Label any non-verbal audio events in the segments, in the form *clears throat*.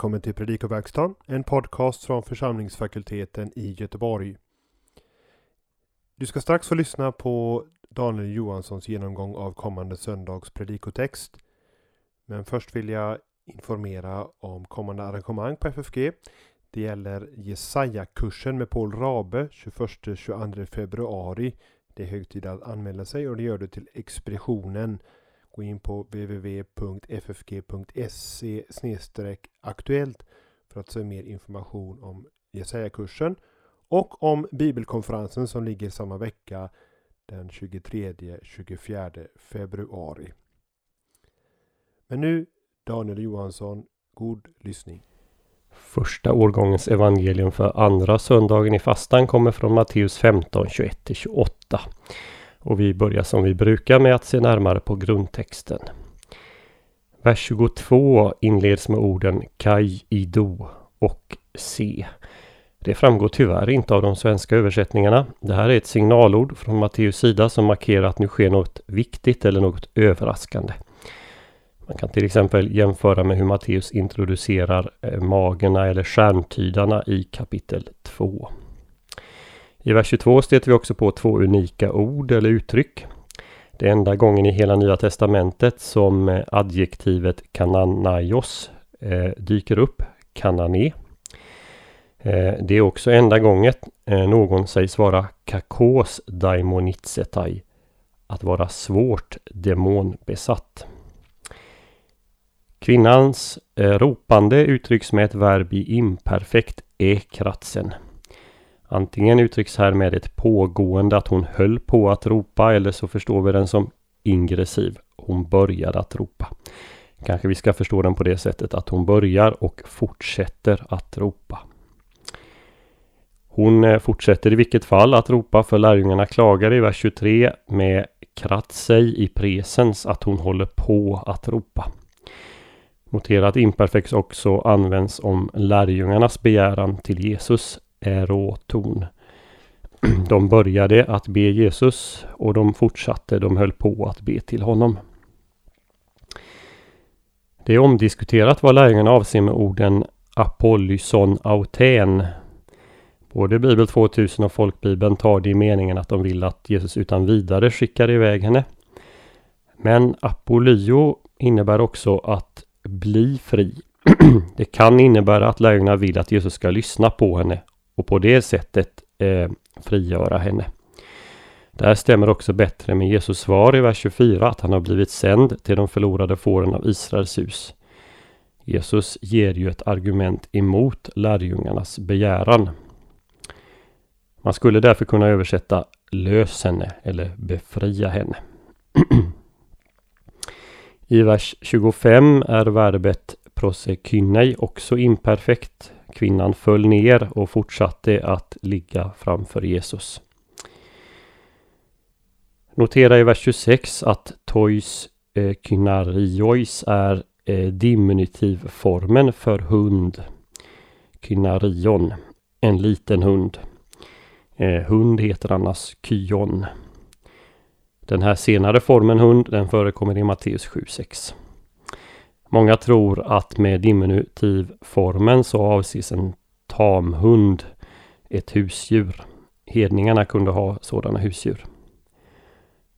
välkommen till Predikoverkstan, en podcast från församlingsfakulteten i Göteborg. Du ska strax få lyssna på Daniel Johanssons genomgång av kommande söndags predikotext. Men först vill jag informera om kommande arrangemang på FFG. Det gäller Jesaja-kursen med Paul Rabe 21-22 februari. Det är hög tid att anmäla sig och det gör du till expeditionen Gå in på www.ffg.se aktuellt för att se mer information om Jesaja-kursen och om bibelkonferensen som ligger samma vecka den 23-24 februari. Men nu Daniel Johansson, god lyssning. Första årgångens evangelium för andra söndagen i fastan kommer från Matteus 15, 21-28. Och vi börjar som vi brukar med att se närmare på grundtexten. Vers 22 inleds med orden Kai ido och se. Det framgår tyvärr inte av de svenska översättningarna. Det här är ett signalord från Matteus sida som markerar att nu sker något viktigt eller något överraskande. Man kan till exempel jämföra med hur Matteus introducerar eh, magerna eller stjärntydarna i kapitel 2. I vers 22 stöter vi också på två unika ord eller uttryck. Det är enda gången i hela Nya Testamentet som eh, adjektivet kananaios eh, dyker upp, kanane. Eh, det är också enda gången någon sägs vara kakos daimonitsetai, att vara svårt demonbesatt. Kvinnans ropande uttrycks med ett verb i imperfekt ekratsen. Antingen uttrycks här med ett pågående att hon höll på att ropa eller så förstår vi den som ingressiv. Hon började att ropa. Kanske vi ska förstå den på det sättet att hon börjar och fortsätter att ropa. Hon eh, fortsätter i vilket fall att ropa för lärjungarna klagar i vers 23 med kratsej i presens att hon håller på att ropa. Notera att imperfekt också används om lärjungarnas begäran till Jesus äroton. *clears throat* De började att be Jesus och de fortsatte, de höll på att be till honom. Det är omdiskuterat vad lärjungarna avser med orden Apollyson auten. Både Bibel 2000 och Folkbibeln tar det i meningen att de vill att Jesus utan vidare skickar iväg henne. Men apolyo innebär också att bli fri. *clears throat* det kan innebära att lärjungarna vill att Jesus ska lyssna på henne och på det sättet eh, frigöra henne. Det här stämmer också bättre med Jesus svar i vers 24 att han har blivit sänd till de förlorade fåren av Israels hus. Jesus ger ju ett argument emot lärjungarnas begäran. Man skulle därför kunna översätta lös henne eller befria henne. *clears throat* I vers 25 är verbet prosekynei också imperfekt Kvinnan föll ner och fortsatte att ligga framför Jesus. Notera i vers 26 att tois eh, kynariois är eh, diminutivformen för hund. Kynarion, en liten hund. Eh, hund heter annars kyon. Den här senare formen hund den förekommer i Matteus 7.6. Många tror att med diminutivformen så avses en tamhund, ett husdjur. Hedningarna kunde ha sådana husdjur.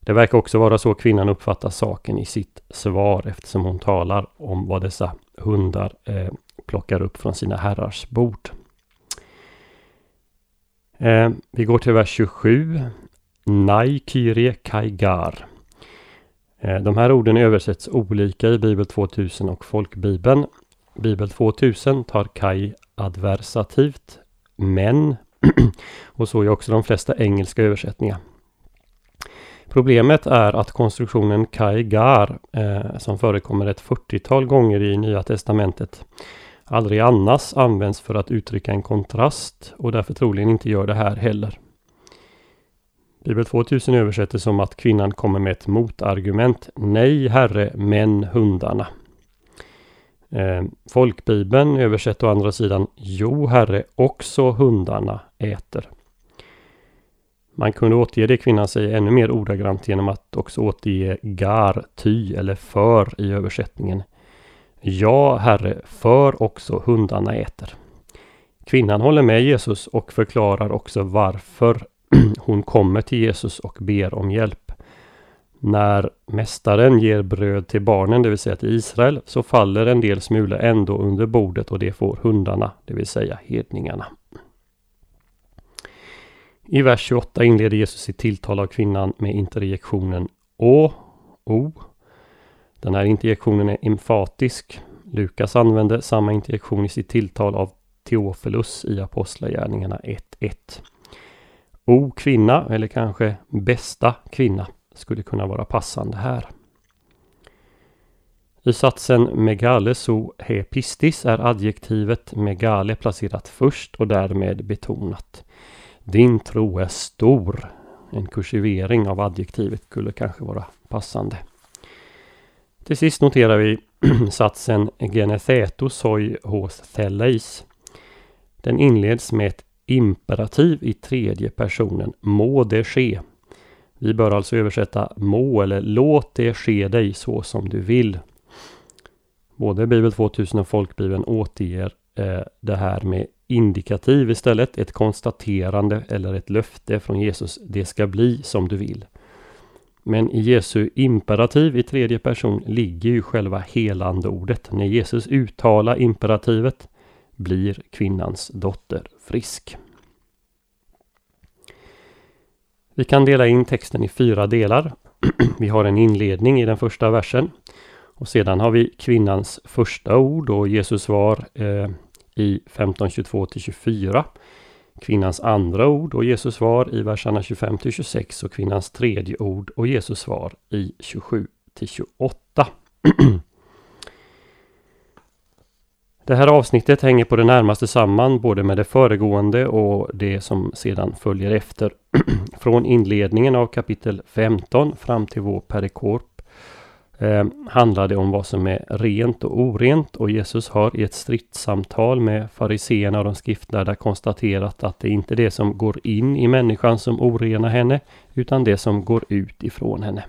Det verkar också vara så kvinnan uppfattar saken i sitt svar eftersom hon talar om vad dessa hundar eh, plockar upp från sina herrars bord. Eh, vi går till vers 27. Nai Kyrie Kaigar. Eh, de här orden översätts olika i Bibel 2000 och Folkbibeln. Bibel 2000 tar Kai adversativt, men *clears throat* och så är också de flesta engelska översättningar. Problemet är att konstruktionen Kai Gar, eh, som förekommer ett 40-tal gånger i Nya Testamentet, aldrig annars används för att uttrycka en kontrast och därför troligen inte gör det här heller. Bibel 2000 översätter som att kvinnan kommer med ett motargument. Nej, herre, men hundarna. Eh, folkbibeln översätter å andra sidan Jo, herre, också hundarna äter. Man kunde återge det kvinnan säger ännu mer ordagrant genom att också återge gar, ty eller för i översättningen. Ja, Herre, för också hundarna äter. Kvinnan håller med Jesus och förklarar också varför *clears throat* hon kommer till Jesus och ber om hjälp. När mästaren ger bröd till barnen, det vill säga till Israel, så faller en del smulor ändå under bordet och det får hundarna, det vill säga hedningarna. I vers 28 inleder Jesus sitt tilltal av kvinnan med interjektionen Å, O. Den här interjektionen är emfatisk. Lukas använder samma interjektion i sitt tilltal av Teofilus i Apostlagärningarna 1.1. O kvinna eller kanske bästa kvinna skulle kunna vara passande här. I satsen megale so he pistis är adjektivet megale placerat först och därmed betonat. Din tro är stor. En kursivering av adjektivet skulle kanske vara passande. Till sist noterar vi *clears throat* satsen genetheto soi hos theleis. Den inleds med ett imperativ i tredje personen. Må det ske. Vi bör alltså översätta må eller låt det ske dig så som du vill. Både Bibel 2000 och Folkbibeln återger eh, det här med indikativ istället. Ett konstaterande eller ett löfte från Jesus. Det ska bli som du vill. Men i Jesu imperativ i tredje person ligger ju själva helande ordet. När Jesus uttalar imperativet blir kvinnans dotter frisk. Vi kan dela in texten i fyra delar. *clears throat* vi har en inledning i den första versen. Och sedan har vi kvinnans första ord och Jesus svar eh, i 15.22-24. Kvinnans andra ord och Jesus svar i verserna 25-26 och kvinnans tredje ord och Jesus svar i 27-28. *clears throat* Det här avsnittet hänger på det närmaste samman både med det föregående och det som sedan följer efter. *clears throat* Från inledningen av kapitel 15 fram till vår perikorp eh, handlar det om vad som är rent och orent och Jesus har i ett stridssamtal med fariseerna och de skriftlärda konstaterat att det är inte det som går in i människan som orenar henne utan det som går ut ifrån henne.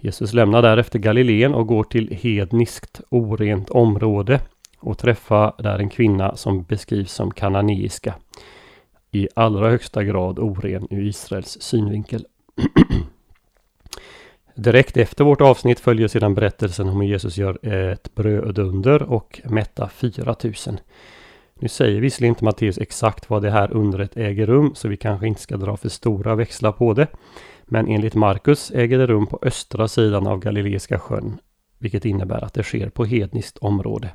Jesus lämnar därefter Galileen och går till hedniskt orent område och träffa där en kvinna som beskrivs som kananeiska. I allra högsta grad oren ur Israels synvinkel. *clears throat* Direkt efter vårt avsnitt följer sedan berättelsen om hur Jesus gör ett brödunder och mättar 4000. Nu säger visserligen inte Matteus exakt vad det här undret äger rum så vi kanske inte ska dra för stora växlar på det. Men enligt Markus äger det rum på östra sidan av Galileiska sjön. Vilket innebär att det sker på hedniskt område.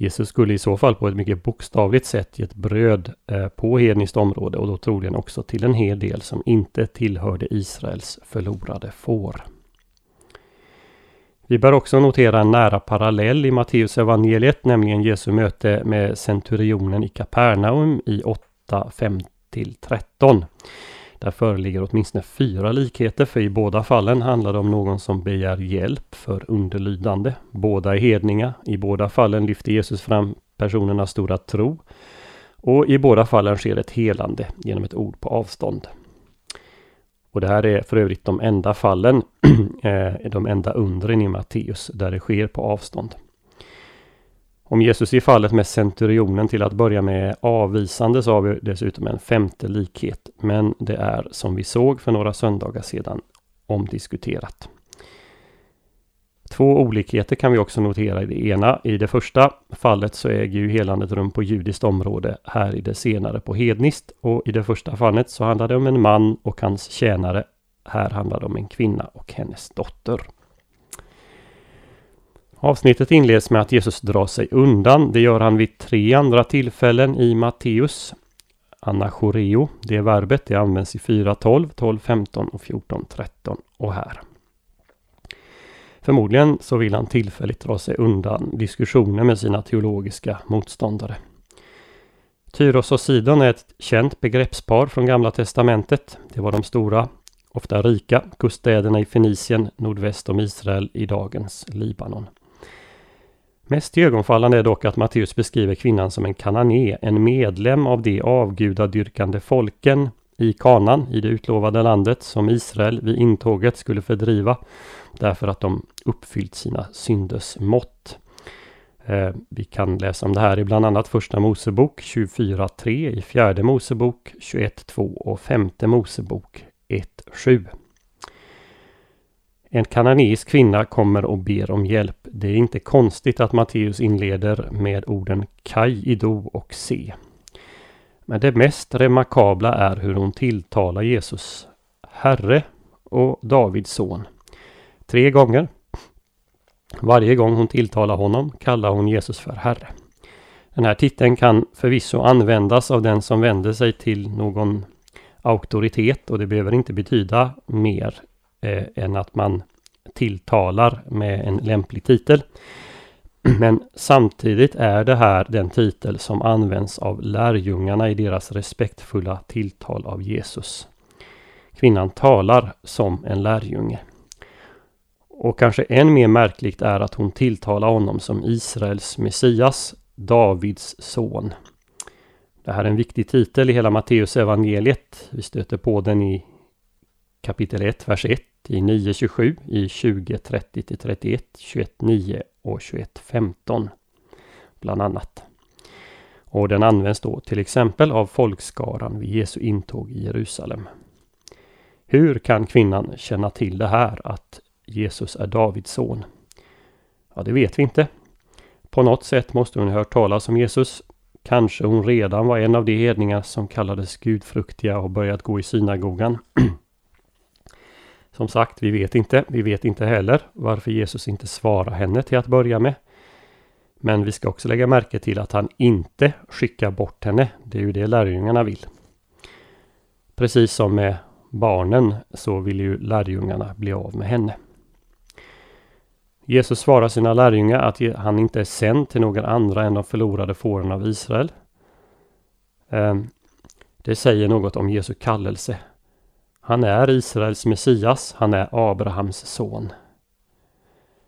Jesus skulle i så fall på ett mycket bokstavligt sätt gett bröd eh, på hedniskt område och då troligen också till en hel del som inte tillhörde Israels förlorade får. Vi bör också notera en nära parallell i Matteus evangeliet, nämligen Jesu möte med centurionen i Kapernaum i 8, 5-13. Där föreligger åtminstone fyra likheter för i båda fallen handlar det om någon som begär hjälp för underlydande. Båda är hedningar. I båda fallen lyfter Jesus fram personernas stora tro. Och i båda fallen sker ett helande genom ett ord på avstånd. Och det här är för övrigt de enda fallen, *clears throat* eh, de enda undren i Matteus, där det sker på avstånd. Om Jesus i fallet med centurionen till att börja med avvisande så har vi dessutom en femte likhet. Men det är som vi såg för några söndagar sedan omdiskuterat. Två olikheter kan vi också notera i det ena. I det första fallet så äger ju helandet rum på judiskt område, här i det senare på hedniskt. Och i det första fallet så handlar det om en man och hans tjänare. Här handlar det om en kvinna och hennes dotter. Avsnittet inleds med att Jesus drar sig undan. Det gör han vid tre andra tillfällen i Matteus. Anachoreo, det verbet, det används i 4.12, 12.15 och 14.13 och här. Förmodligen så vill han tillfälligt dra sig undan diskussioner med sina teologiska motståndare. Tyros och Sidon är ett känt begreppspar från Gamla Testamentet. Det var de stora, ofta rika kuststäderna i Fenicien nordväst om Israel i dagens Libanon. Mest ögonfallande är dock att Matteus beskriver kvinnan som en kanané, en medlem av de avgudadyrkande folken i Kanan, i det utlovade landet, som Israel vid intåget skulle fördriva, därför att de uppfyllt sina synders mått. Eh, vi kan läsa om det här i bland annat Första Mosebok 24.3, i Fjärde Mosebok 21.2 och Femte Mosebok 1.7. En kananeisk kvinna kommer och ber om hjälp. Det är inte konstigt att Matteus inleder med orden Kaj, Ido och Se. Men det mest remarkabla är hur hon tilltalar Jesus. Herre och Davids son. Tre gånger. Varje gång hon tilltalar honom kallar hon Jesus för Herre. Den här titeln kan förvisso användas av den som vänder sig till någon auktoritet och det behöver inte betyda mer eh, än att man tilltalar med en lämplig titel. *clears throat* Men samtidigt är det här den titel som används av lärjungarna i deras respektfulla tilltal av Jesus. Kvinnan talar som en lärjunge. Och kanske än mer märkligt är att hon tilltalar honom som Israels Messias, Davids son. Det här är en viktig titel i hela Matteus evangeliet. Vi stöter på den i kapitel 1, vers 1, i 9.27, i 20.30 31, 21.9 och 21.15 bland annat. Och den används då till exempel av folkskaran vid Jesu intåg i Jerusalem. Hur kan kvinnan känna till det här att Jesus är Davids son? Ja, det vet vi inte. På något sätt måste hon ha hört talas om Jesus. Kanske hon redan var en av de hedningar som kallades gudfruktiga och börjat gå i synagogan. *clears throat* Som sagt, vi vet inte. Vi vet inte heller varför Jesus inte svarar henne till att börja med. Men vi ska också lägga märke till att han inte skickar bort henne. Det är ju det lärjungarna vill. Precis som med barnen så vill ju lärjungarna bli av med henne. Jesus svarar sina lärjungar att han inte är sänd till några andra än de förlorade fåren av Israel. Ehm, det säger något om Jesu kallelse. Han är Israels Messias, han är Abrahams son.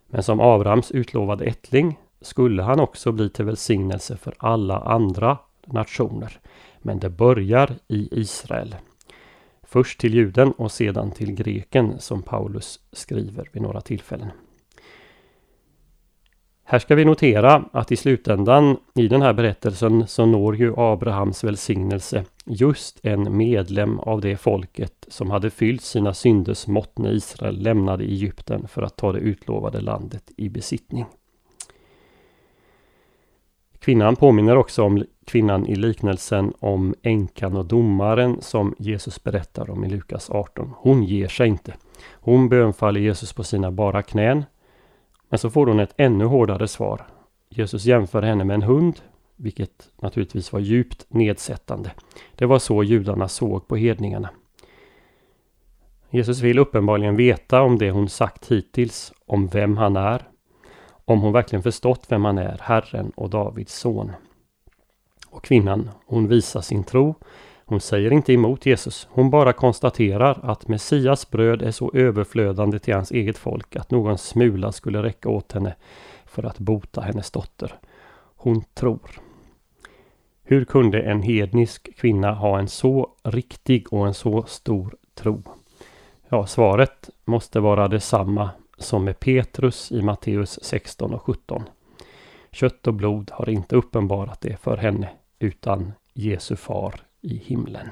Men som Abrahams utlovade ättling skulle han också bli till välsignelse för alla andra nationer. Men det börjar i Israel. Först till juden och sedan till greken som Paulus skriver vid några tillfällen. Här ska vi notera att i slutändan i den här berättelsen så når ju Abrahams välsignelse just en medlem av det folket som hade fyllt sina synders mått när Israel lämnade Egypten för att ta det utlovade landet i besittning. Kvinnan påminner också om kvinnan i liknelsen om änkan och domaren som Jesus berättar om i Lukas 18. Hon ger sig inte. Hon bönfaller Jesus på sina bara knän men så får hon ett ännu hårdare svar. Jesus jämför henne med en hund, vilket naturligtvis var djupt nedsättande. Det var så judarna såg på hedningarna. Jesus vill uppenbarligen veta om det hon sagt hittills, om vem han är, om hon verkligen förstått vem han är, Herren och Davids son. Och kvinnan, hon visar sin tro hon säger inte emot Jesus. Hon bara konstaterar att Messias bröd är så överflödande till hans eget folk att någon smula skulle räcka åt henne för att bota hennes dotter. Hon tror. Hur kunde en hednisk kvinna ha en så riktig och en så stor tro? Ja, svaret måste vara detsamma som med Petrus i Matteus 16 och 17. Kött och blod har inte uppenbarat det för henne, utan Jesu far i himlen.